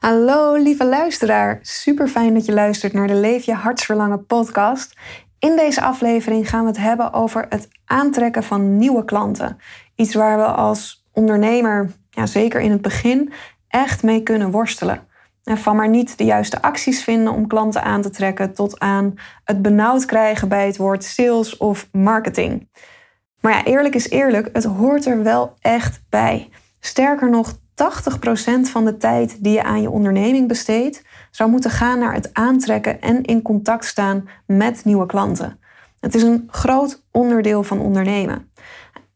Hallo lieve luisteraar, super fijn dat je luistert naar de Leef je hartsverlangen podcast. In deze aflevering gaan we het hebben over het aantrekken van nieuwe klanten. Iets waar we als ondernemer, ja, zeker in het begin, echt mee kunnen worstelen. En van maar niet de juiste acties vinden om klanten aan te trekken, tot aan het benauwd krijgen bij het woord sales of marketing. Maar ja, eerlijk is eerlijk, het hoort er wel echt bij. Sterker nog, 80% van de tijd die je aan je onderneming besteedt, zou moeten gaan naar het aantrekken en in contact staan met nieuwe klanten. Het is een groot onderdeel van ondernemen.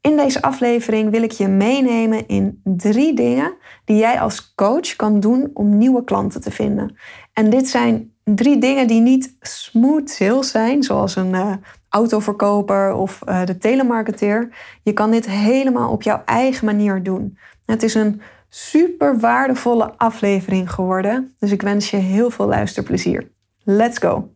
In deze aflevering wil ik je meenemen in drie dingen die jij als coach kan doen om nieuwe klanten te vinden. En dit zijn drie dingen die niet smooth sales zijn, zoals een uh, autoverkoper of uh, de telemarketeer. Je kan dit helemaal op jouw eigen manier doen. Het is een super waardevolle aflevering geworden. Dus ik wens je heel veel luisterplezier. Let's go!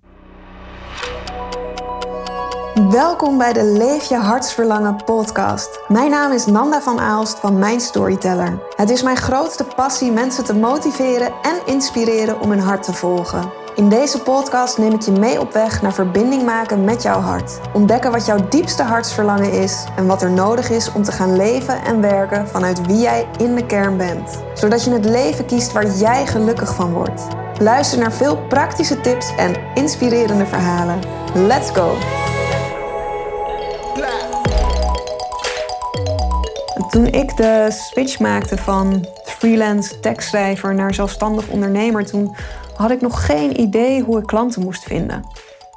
Welkom bij de Leef je hartsverlangen podcast. Mijn naam is Nanda van Aalst van Mijn Storyteller. Het is mijn grootste passie mensen te motiveren en inspireren om hun hart te volgen. In deze podcast neem ik je mee op weg naar verbinding maken met jouw hart. Ontdekken wat jouw diepste hartsverlangen is en wat er nodig is om te gaan leven en werken vanuit wie jij in de kern bent. Zodat je het leven kiest waar jij gelukkig van wordt. Luister naar veel praktische tips en inspirerende verhalen. Let's go! Toen ik de switch maakte van freelance tekstschrijver naar zelfstandig ondernemer, toen had ik nog geen idee hoe ik klanten moest vinden.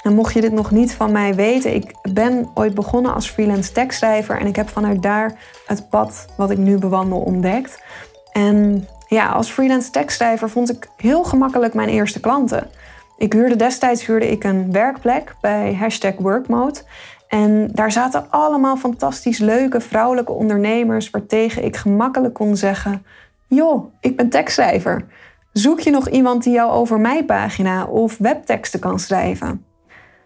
En mocht je dit nog niet van mij weten, ik ben ooit begonnen als freelance tekstschrijver en ik heb vanuit daar het pad wat ik nu bewandel ontdekt. En ja, als freelance tekstschrijver vond ik heel gemakkelijk mijn eerste klanten. Ik huurde destijds huurde ik een werkplek bij hashtag Workmode. En daar zaten allemaal fantastisch leuke vrouwelijke ondernemers waartegen ik gemakkelijk kon zeggen: Joh, ik ben tekstschrijver. Zoek je nog iemand die jou over mij pagina of webteksten kan schrijven?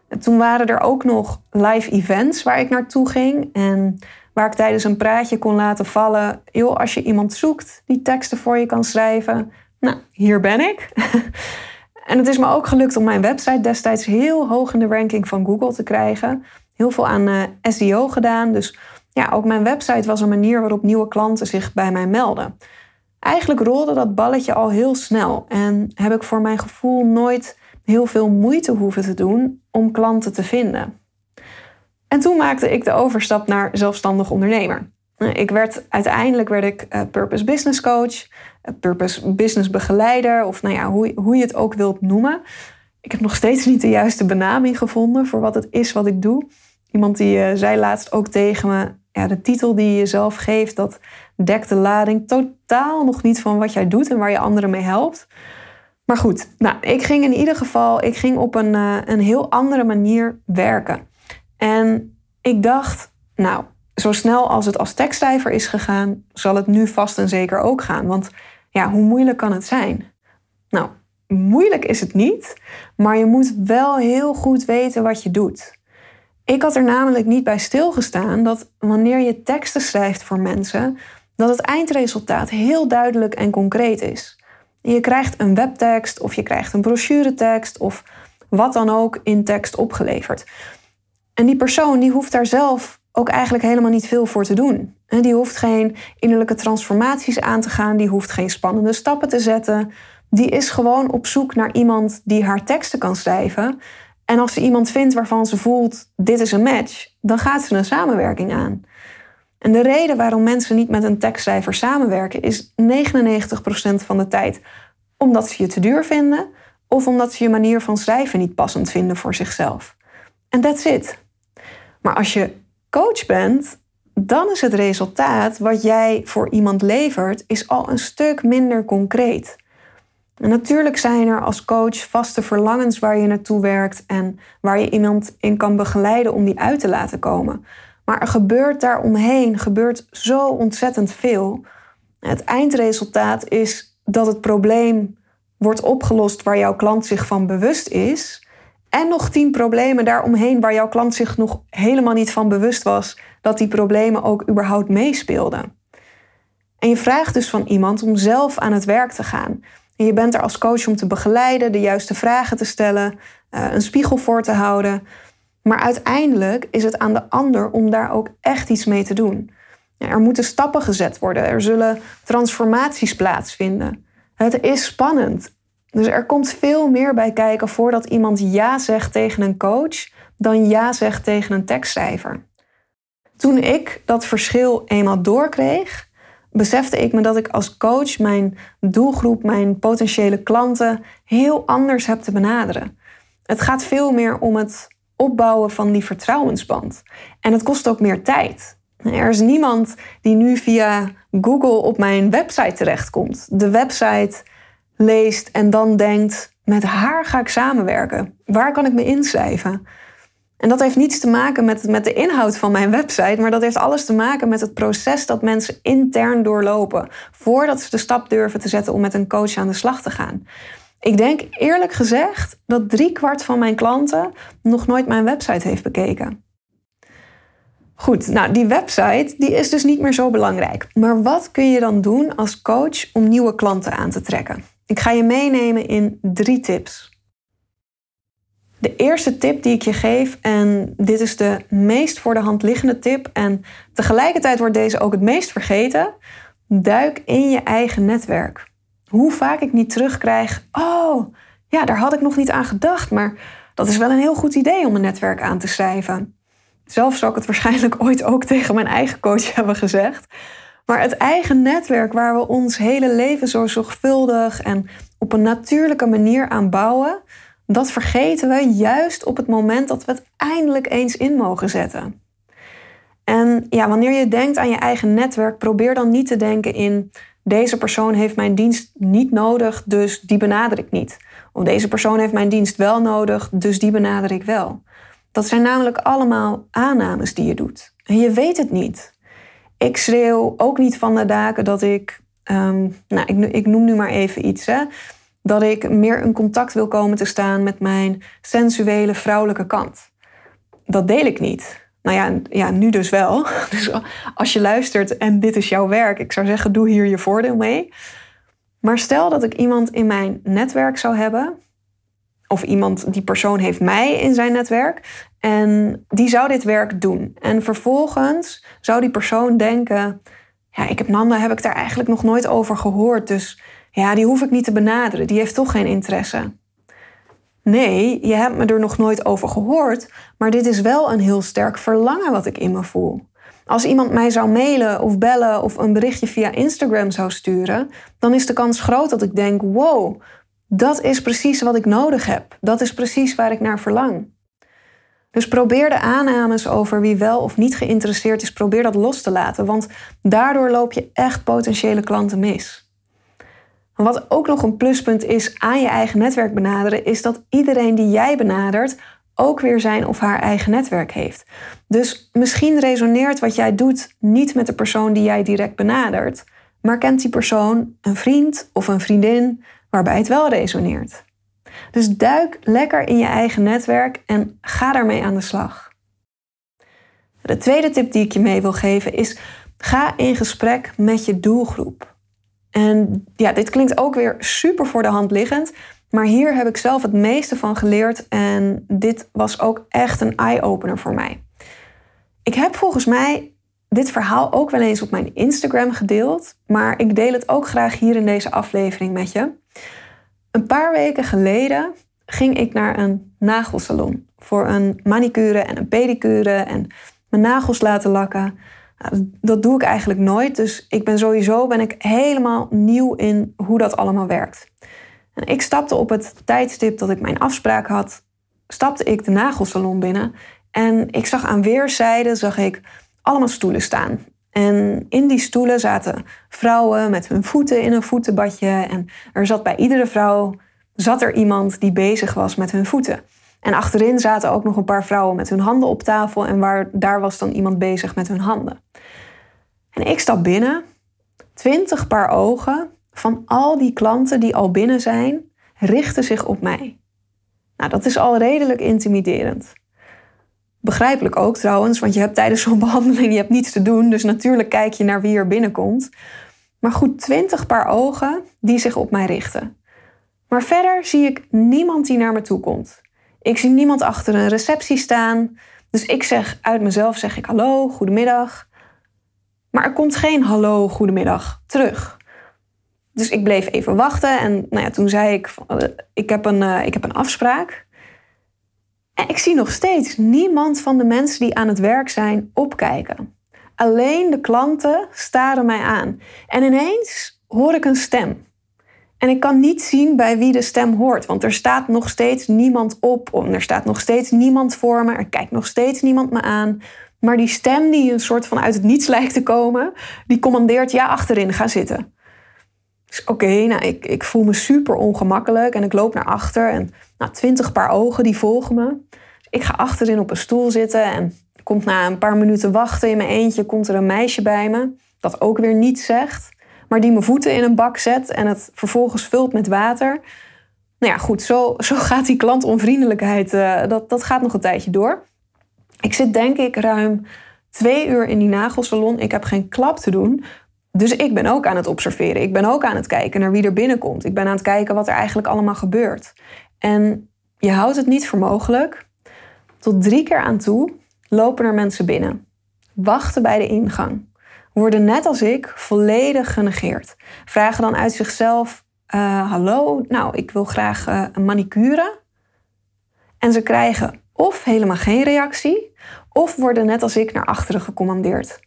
En toen waren er ook nog live events waar ik naartoe ging en waar ik tijdens een praatje kon laten vallen: joh, als je iemand zoekt die teksten voor je kan schrijven, nou, hier ben ik. en het is me ook gelukt om mijn website destijds heel hoog in de ranking van Google te krijgen. Heel veel aan eh, SEO gedaan, dus ja, ook mijn website was een manier waarop nieuwe klanten zich bij mij melden. Eigenlijk rolde dat balletje al heel snel en heb ik voor mijn gevoel nooit heel veel moeite hoeven te doen om klanten te vinden. En toen maakte ik de overstap naar zelfstandig ondernemer. Ik werd, uiteindelijk werd ik uh, Purpose Business Coach, uh, Purpose Business Begeleider, of nou ja, hoe, hoe je het ook wilt noemen. Ik heb nog steeds niet de juiste benaming gevonden voor wat het is wat ik doe. Iemand die uh, zei laatst ook tegen me: ja, de titel die je jezelf geeft, dat dekt de lading totaal nog niet van wat jij doet en waar je anderen mee helpt. Maar goed, nou, ik ging in ieder geval ik ging op een, uh, een heel andere manier werken. En ik dacht, nou, zo snel als het als tekstschrijver is gegaan, zal het nu vast en zeker ook gaan. Want ja, hoe moeilijk kan het zijn? Nou, moeilijk is het niet, maar je moet wel heel goed weten wat je doet. Ik had er namelijk niet bij stilgestaan dat wanneer je teksten schrijft voor mensen, dat het eindresultaat heel duidelijk en concreet is. Je krijgt een webtekst of je krijgt een brochuretekst of wat dan ook in tekst opgeleverd. En die persoon die hoeft daar zelf ook eigenlijk helemaal niet veel voor te doen. Die hoeft geen innerlijke transformaties aan te gaan, die hoeft geen spannende stappen te zetten. Die is gewoon op zoek naar iemand die haar teksten kan schrijven en als ze iemand vindt waarvan ze voelt, dit is een match, dan gaat ze een samenwerking aan. En de reden waarom mensen niet met een tekstschrijver samenwerken is 99% van de tijd omdat ze je te duur vinden of omdat ze je manier van schrijven niet passend vinden voor zichzelf. En that's it. Maar als je coach bent, dan is het resultaat wat jij voor iemand levert, is al een stuk minder concreet. En natuurlijk zijn er als coach vaste verlangens waar je naartoe werkt en waar je iemand in kan begeleiden om die uit te laten komen. Maar er gebeurt daaromheen, gebeurt zo ontzettend veel. Het eindresultaat is dat het probleem wordt opgelost waar jouw klant zich van bewust is. En nog tien problemen daaromheen waar jouw klant zich nog helemaal niet van bewust was dat die problemen ook überhaupt meespeelden. En je vraagt dus van iemand om zelf aan het werk te gaan. Je bent er als coach om te begeleiden, de juiste vragen te stellen, eh, een spiegel voor te houden. Maar uiteindelijk is het aan de ander om daar ook echt iets mee te doen. Er moeten stappen gezet worden, er zullen transformaties plaatsvinden. Het is spannend. Dus er komt veel meer bij kijken voordat iemand ja zegt tegen een coach dan ja zegt tegen een tekstschrijver. Toen ik dat verschil eenmaal doorkreeg, besefte ik me dat ik als coach mijn doelgroep, mijn potentiële klanten heel anders heb te benaderen. Het gaat veel meer om het opbouwen van die vertrouwensband. En het kost ook meer tijd. Er is niemand die nu via Google op mijn website terechtkomt. De website leest en dan denkt: met haar ga ik samenwerken. Waar kan ik me inschrijven? En dat heeft niets te maken met, met de inhoud van mijn website, maar dat heeft alles te maken met het proces dat mensen intern doorlopen voordat ze de stap durven te zetten om met een coach aan de slag te gaan. Ik denk eerlijk gezegd dat driekwart van mijn klanten nog nooit mijn website heeft bekeken. Goed, nou die website die is dus niet meer zo belangrijk. Maar wat kun je dan doen als coach om nieuwe klanten aan te trekken? Ik ga je meenemen in drie tips. De eerste tip die ik je geef, en dit is de meest voor de hand liggende tip, en tegelijkertijd wordt deze ook het meest vergeten: duik in je eigen netwerk. Hoe vaak ik niet terugkrijg: Oh, ja, daar had ik nog niet aan gedacht, maar dat is wel een heel goed idee om een netwerk aan te schrijven. Zelf zou ik het waarschijnlijk ooit ook tegen mijn eigen coach hebben gezegd. Maar het eigen netwerk waar we ons hele leven zo zorgvuldig en op een natuurlijke manier aan bouwen, dat vergeten we juist op het moment dat we het eindelijk eens in mogen zetten. En ja, wanneer je denkt aan je eigen netwerk, probeer dan niet te denken in deze persoon heeft mijn dienst niet nodig, dus die benader ik niet. Of deze persoon heeft mijn dienst wel nodig, dus die benader ik wel. Dat zijn namelijk allemaal aannames die je doet. En je weet het niet. Ik schreeuw ook niet van de daken dat ik, um, nou, ik, ik, noem nu maar even iets, hè, dat ik meer in contact wil komen te staan met mijn sensuele vrouwelijke kant. Dat deel ik niet. Nou ja, ja, nu dus wel. Dus als je luistert en dit is jouw werk, ik zou zeggen, doe hier je voordeel mee. Maar stel dat ik iemand in mijn netwerk zou hebben, of iemand, die persoon heeft mij in zijn netwerk, en die zou dit werk doen. En vervolgens zou die persoon denken: Ja, ik heb Nanda, heb ik daar eigenlijk nog nooit over gehoord. Dus ja, die hoef ik niet te benaderen. Die heeft toch geen interesse. Nee, je hebt me er nog nooit over gehoord, maar dit is wel een heel sterk verlangen wat ik in me voel. Als iemand mij zou mailen of bellen of een berichtje via Instagram zou sturen, dan is de kans groot dat ik denk: wow, dat is precies wat ik nodig heb. Dat is precies waar ik naar verlang. Dus probeer de aannames over wie wel of niet geïnteresseerd is, probeer dat los te laten, want daardoor loop je echt potentiële klanten mis. Wat ook nog een pluspunt is aan je eigen netwerk benaderen, is dat iedereen die jij benadert ook weer zijn of haar eigen netwerk heeft. Dus misschien resoneert wat jij doet niet met de persoon die jij direct benadert, maar kent die persoon een vriend of een vriendin waarbij het wel resoneert. Dus duik lekker in je eigen netwerk en ga daarmee aan de slag. De tweede tip die ik je mee wil geven is: ga in gesprek met je doelgroep. En ja, dit klinkt ook weer super voor de hand liggend, maar hier heb ik zelf het meeste van geleerd en dit was ook echt een eye-opener voor mij. Ik heb volgens mij dit verhaal ook wel eens op mijn Instagram gedeeld, maar ik deel het ook graag hier in deze aflevering met je. Een paar weken geleden ging ik naar een nagelsalon voor een manicure en een pedicure en mijn nagels laten lakken. Dat doe ik eigenlijk nooit, dus ik ben sowieso ben ik helemaal nieuw in hoe dat allemaal werkt. En ik stapte op het tijdstip dat ik mijn afspraak had, stapte ik de nagelsalon binnen en ik zag aan weerszijden zag ik allemaal stoelen staan. En in die stoelen zaten vrouwen met hun voeten in een voetenbadje. En er zat bij iedere vrouw zat er iemand die bezig was met hun voeten. En achterin zaten ook nog een paar vrouwen met hun handen op tafel. En waar, daar was dan iemand bezig met hun handen. En ik stap binnen. Twintig paar ogen van al die klanten die al binnen zijn, richten zich op mij. Nou, dat is al redelijk intimiderend. Begrijpelijk ook trouwens, want je hebt tijdens zo'n behandeling je hebt niets te doen. Dus natuurlijk kijk je naar wie er binnenkomt. Maar goed, twintig paar ogen die zich op mij richten. Maar verder zie ik niemand die naar me toe komt. Ik zie niemand achter een receptie staan. Dus ik zeg uit mezelf zeg ik hallo, goedemiddag. Maar er komt geen hallo, goedemiddag terug. Dus ik bleef even wachten en nou ja, toen zei ik, uh, ik, heb een, uh, ik heb een afspraak. En ik zie nog steeds niemand van de mensen die aan het werk zijn opkijken. Alleen de klanten staren mij aan. En ineens hoor ik een stem. En ik kan niet zien bij wie de stem hoort, want er staat nog steeds niemand op. Er staat nog steeds niemand voor me. Er kijkt nog steeds niemand me aan. Maar die stem die een soort van uit het niets lijkt te komen, die commandeert ja achterin, ga zitten. Dus oké, nou, ik, ik voel me super ongemakkelijk en ik loop naar achter. En nou, twintig paar ogen die volgen me. ik ga achterin op een stoel zitten en komt na een paar minuten wachten in mijn eentje, komt er een meisje bij me. Dat ook weer niets zegt, maar die mijn voeten in een bak zet en het vervolgens vult met water. Nou ja, goed, zo, zo gaat die klantonvriendelijkheid, uh, dat, dat gaat nog een tijdje door. Ik zit denk ik ruim twee uur in die nagelsalon. Ik heb geen klap te doen. Dus ik ben ook aan het observeren. Ik ben ook aan het kijken naar wie er binnenkomt. Ik ben aan het kijken wat er eigenlijk allemaal gebeurt. En je houdt het niet voor mogelijk. Tot drie keer aan toe lopen er mensen binnen. Wachten bij de ingang. Worden net als ik volledig genegeerd. Vragen dan uit zichzelf: uh, Hallo, nou, ik wil graag uh, een manicure. En ze krijgen of helemaal geen reactie, of worden net als ik naar achteren gecommandeerd.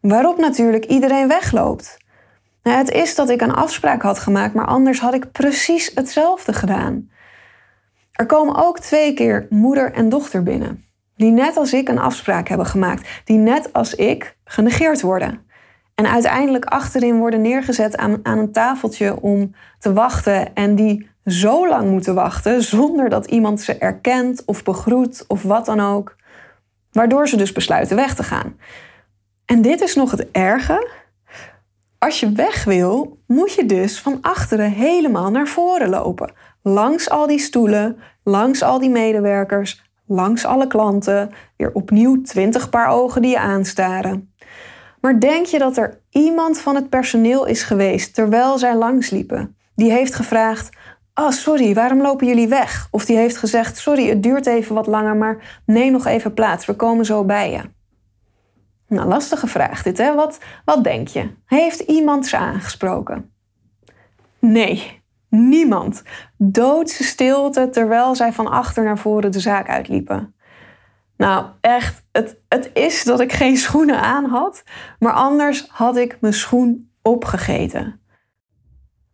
Waarop natuurlijk iedereen wegloopt. Nou, het is dat ik een afspraak had gemaakt, maar anders had ik precies hetzelfde gedaan. Er komen ook twee keer moeder en dochter binnen, die net als ik een afspraak hebben gemaakt, die net als ik genegeerd worden. En uiteindelijk achterin worden neergezet aan, aan een tafeltje om te wachten en die zo lang moeten wachten zonder dat iemand ze erkent of begroet of wat dan ook, waardoor ze dus besluiten weg te gaan. En dit is nog het erge. Als je weg wil, moet je dus van achteren helemaal naar voren lopen. Langs al die stoelen, langs al die medewerkers, langs alle klanten. Weer opnieuw twintig paar ogen die je aanstaren. Maar denk je dat er iemand van het personeel is geweest terwijl zij langsliepen? Die heeft gevraagd: Oh, sorry, waarom lopen jullie weg? Of die heeft gezegd: Sorry, het duurt even wat langer, maar neem nog even plaats, we komen zo bij je. Nou, lastige vraag dit, hè? Wat, wat denk je? Heeft iemand ze aangesproken? Nee, niemand. Doodse stilte terwijl zij van achter naar voren de zaak uitliepen. Nou, echt, het, het is dat ik geen schoenen aan had, maar anders had ik mijn schoen opgegeten.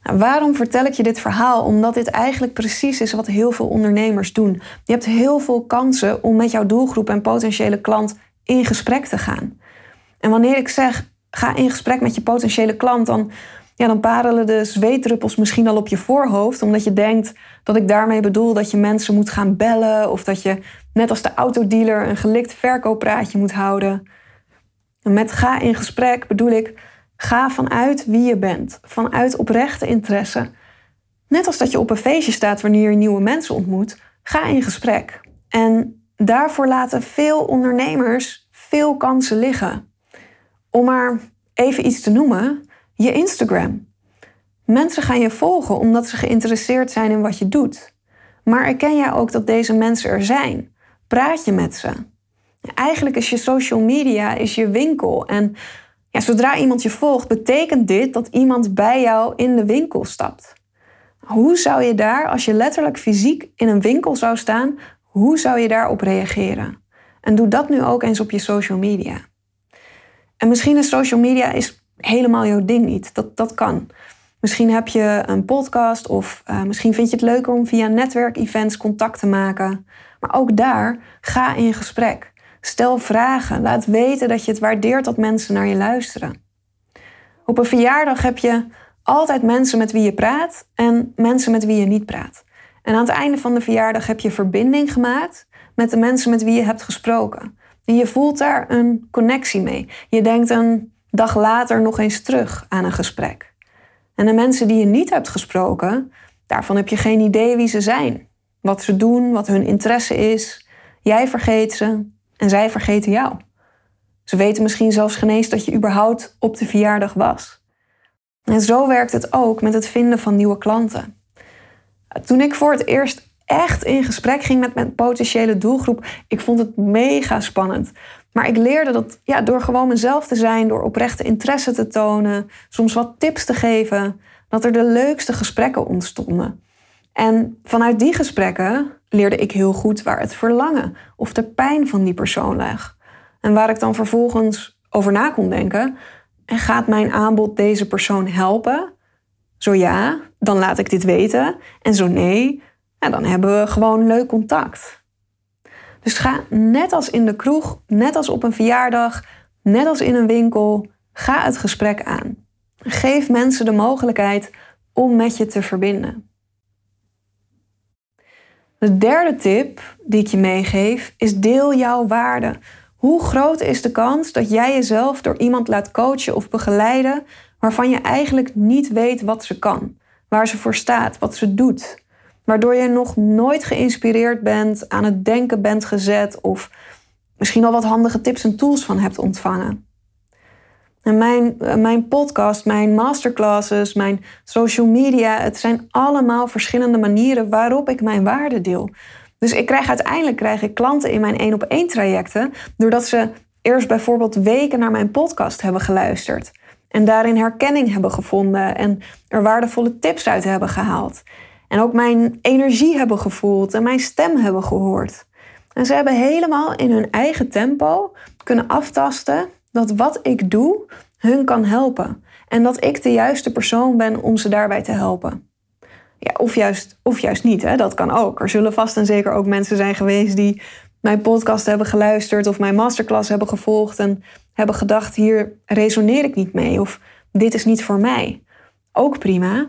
Nou, waarom vertel ik je dit verhaal? Omdat dit eigenlijk precies is wat heel veel ondernemers doen. Je hebt heel veel kansen om met jouw doelgroep en potentiële klant in gesprek te gaan. En wanneer ik zeg, ga in gesprek met je potentiële klant, dan, ja, dan parelen de zweetdruppels misschien al op je voorhoofd, omdat je denkt dat ik daarmee bedoel dat je mensen moet gaan bellen of dat je net als de autodealer een gelikt verkooppraatje moet houden. En met ga in gesprek bedoel ik, ga vanuit wie je bent, vanuit oprechte interesse. Net als dat je op een feestje staat wanneer je nieuwe mensen ontmoet, ga in gesprek. En daarvoor laten veel ondernemers veel kansen liggen. Om maar even iets te noemen, je Instagram. Mensen gaan je volgen omdat ze geïnteresseerd zijn in wat je doet. Maar erken jij ook dat deze mensen er zijn? Praat je met ze? Eigenlijk is je social media is je winkel. En ja, zodra iemand je volgt, betekent dit dat iemand bij jou in de winkel stapt. Hoe zou je daar, als je letterlijk fysiek in een winkel zou staan, hoe zou je daarop reageren? En doe dat nu ook eens op je social media. En misschien is social media is helemaal jouw ding niet. Dat, dat kan. Misschien heb je een podcast of uh, misschien vind je het leuker om via netwerkevents contact te maken. Maar ook daar, ga in gesprek. Stel vragen. Laat weten dat je het waardeert dat mensen naar je luisteren. Op een verjaardag heb je altijd mensen met wie je praat en mensen met wie je niet praat. En aan het einde van de verjaardag heb je verbinding gemaakt met de mensen met wie je hebt gesproken. En je voelt daar een connectie mee. Je denkt een dag later nog eens terug aan een gesprek. En de mensen die je niet hebt gesproken, daarvan heb je geen idee wie ze zijn. Wat ze doen, wat hun interesse is. Jij vergeet ze en zij vergeten jou. Ze weten misschien zelfs geen eens dat je überhaupt op de verjaardag was. En zo werkt het ook met het vinden van nieuwe klanten. Toen ik voor het eerst echt in gesprek ging met mijn potentiële doelgroep, ik vond het mega spannend. Maar ik leerde dat ja, door gewoon mezelf te zijn, door oprechte interesse te tonen, soms wat tips te geven, dat er de leukste gesprekken ontstonden. En vanuit die gesprekken leerde ik heel goed waar het verlangen of de pijn van die persoon lag. En waar ik dan vervolgens over na kon denken. En gaat mijn aanbod deze persoon helpen? Zo ja, dan laat ik dit weten. En zo nee, dan hebben we gewoon leuk contact. Dus ga net als in de kroeg, net als op een verjaardag, net als in een winkel, ga het gesprek aan. Geef mensen de mogelijkheid om met je te verbinden. De derde tip die ik je meegeef is deel jouw waarde. Hoe groot is de kans dat jij jezelf door iemand laat coachen of begeleiden waarvan je eigenlijk niet weet wat ze kan, waar ze voor staat, wat ze doet, waardoor je nog nooit geïnspireerd bent, aan het denken bent gezet of misschien al wat handige tips en tools van hebt ontvangen? Mijn, mijn podcast, mijn masterclasses, mijn social media, het zijn allemaal verschillende manieren waarop ik mijn waarde deel. Dus ik krijg uiteindelijk krijg ik klanten in mijn één op één trajecten, doordat ze eerst bijvoorbeeld weken naar mijn podcast hebben geluisterd. En daarin herkenning hebben gevonden en er waardevolle tips uit hebben gehaald. En ook mijn energie hebben gevoeld en mijn stem hebben gehoord. En ze hebben helemaal in hun eigen tempo kunnen aftasten dat wat ik doe hun kan helpen. En dat ik de juiste persoon ben om ze daarbij te helpen. Ja, of, juist, of juist niet, hè? dat kan ook. Er zullen vast en zeker ook mensen zijn geweest die mijn podcast hebben geluisterd of mijn masterclass hebben gevolgd en hebben gedacht: hier resoneer ik niet mee of dit is niet voor mij. Ook prima.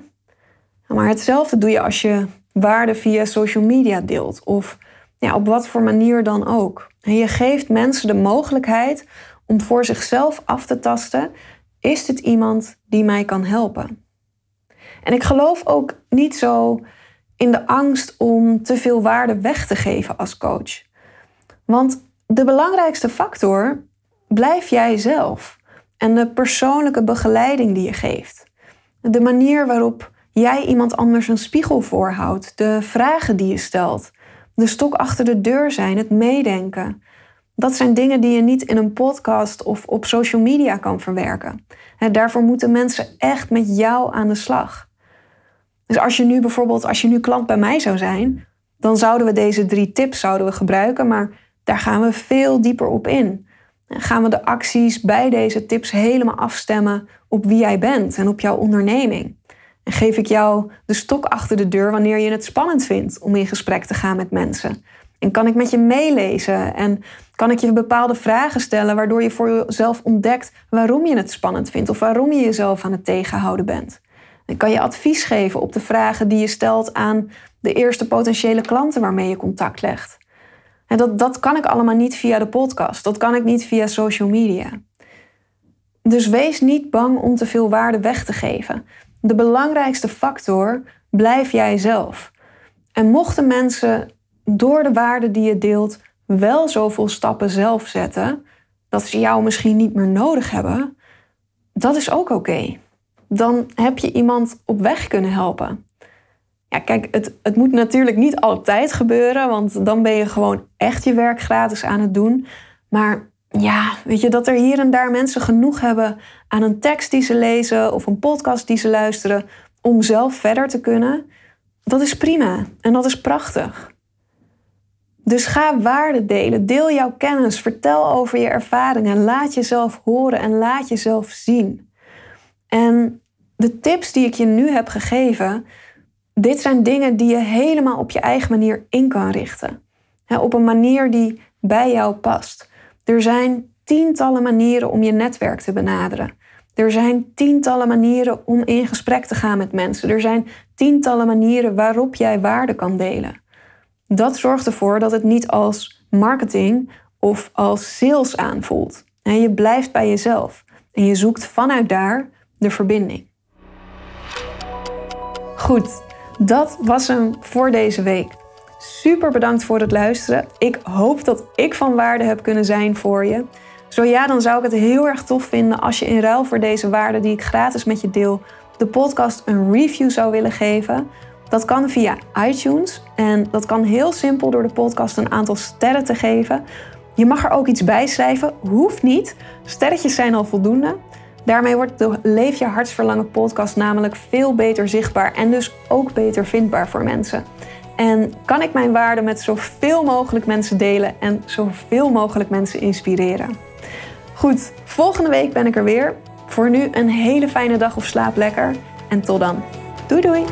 Maar hetzelfde doe je als je waarde via social media deelt of ja, op wat voor manier dan ook. En je geeft mensen de mogelijkheid om voor zichzelf af te tasten: is dit iemand die mij kan helpen? En ik geloof ook niet zo in de angst om te veel waarde weg te geven als coach. Want de belangrijkste factor blijf jij zelf en de persoonlijke begeleiding die je geeft. De manier waarop jij iemand anders een spiegel voorhoudt, de vragen die je stelt, de stok achter de deur zijn, het meedenken. Dat zijn dingen die je niet in een podcast of op social media kan verwerken. daarvoor moeten mensen echt met jou aan de slag. Dus als je nu bijvoorbeeld, als je nu klant bij mij zou zijn, dan zouden we deze drie tips zouden we gebruiken, maar daar gaan we veel dieper op in. En gaan we de acties bij deze tips helemaal afstemmen op wie jij bent en op jouw onderneming. En geef ik jou de stok achter de deur wanneer je het spannend vindt om in gesprek te gaan met mensen. En kan ik met je meelezen en kan ik je bepaalde vragen stellen waardoor je voor jezelf ontdekt waarom je het spannend vindt of waarom je jezelf aan het tegenhouden bent. En kan je advies geven op de vragen die je stelt aan de eerste potentiële klanten waarmee je contact legt. En dat, dat kan ik allemaal niet via de podcast, dat kan ik niet via social media. Dus wees niet bang om te veel waarde weg te geven. De belangrijkste factor blijf jij zelf. En mochten mensen door de waarde die je deelt wel zoveel stappen zelf zetten dat ze jou misschien niet meer nodig hebben, dat is ook oké. Dan heb je iemand op weg kunnen helpen. Ja, kijk, het, het moet natuurlijk niet altijd gebeuren, want dan ben je gewoon echt je werk gratis aan het doen. Maar ja, weet je, dat er hier en daar mensen genoeg hebben aan een tekst die ze lezen of een podcast die ze luisteren om zelf verder te kunnen, dat is prima en dat is prachtig. Dus ga waarde delen, deel jouw kennis, vertel over je ervaringen, laat jezelf horen en laat jezelf zien. En de tips die ik je nu heb gegeven, dit zijn dingen die je helemaal op je eigen manier in kan richten. op een manier die bij jou past. Er zijn tientallen manieren om je netwerk te benaderen. Er zijn tientallen manieren om in gesprek te gaan met mensen. Er zijn tientallen manieren waarop jij waarde kan delen. Dat zorgt ervoor dat het niet als marketing of als sales aanvoelt. En je blijft bij jezelf en je zoekt vanuit daar de verbinding. Goed, dat was hem voor deze week. Super bedankt voor het luisteren. Ik hoop dat ik van waarde heb kunnen zijn voor je. Zo ja, dan zou ik het heel erg tof vinden als je in ruil voor deze waarde die ik gratis met je deel, de podcast een review zou willen geven. Dat kan via iTunes en dat kan heel simpel door de podcast een aantal sterren te geven. Je mag er ook iets bij schrijven, hoeft niet. Sterretjes zijn al voldoende. Daarmee wordt de Leef je hartsverlangen podcast namelijk veel beter zichtbaar en dus ook beter vindbaar voor mensen. En kan ik mijn waarden met zoveel mogelijk mensen delen en zoveel mogelijk mensen inspireren. Goed, volgende week ben ik er weer. Voor nu een hele fijne dag of slaap lekker. En tot dan. Doei doei!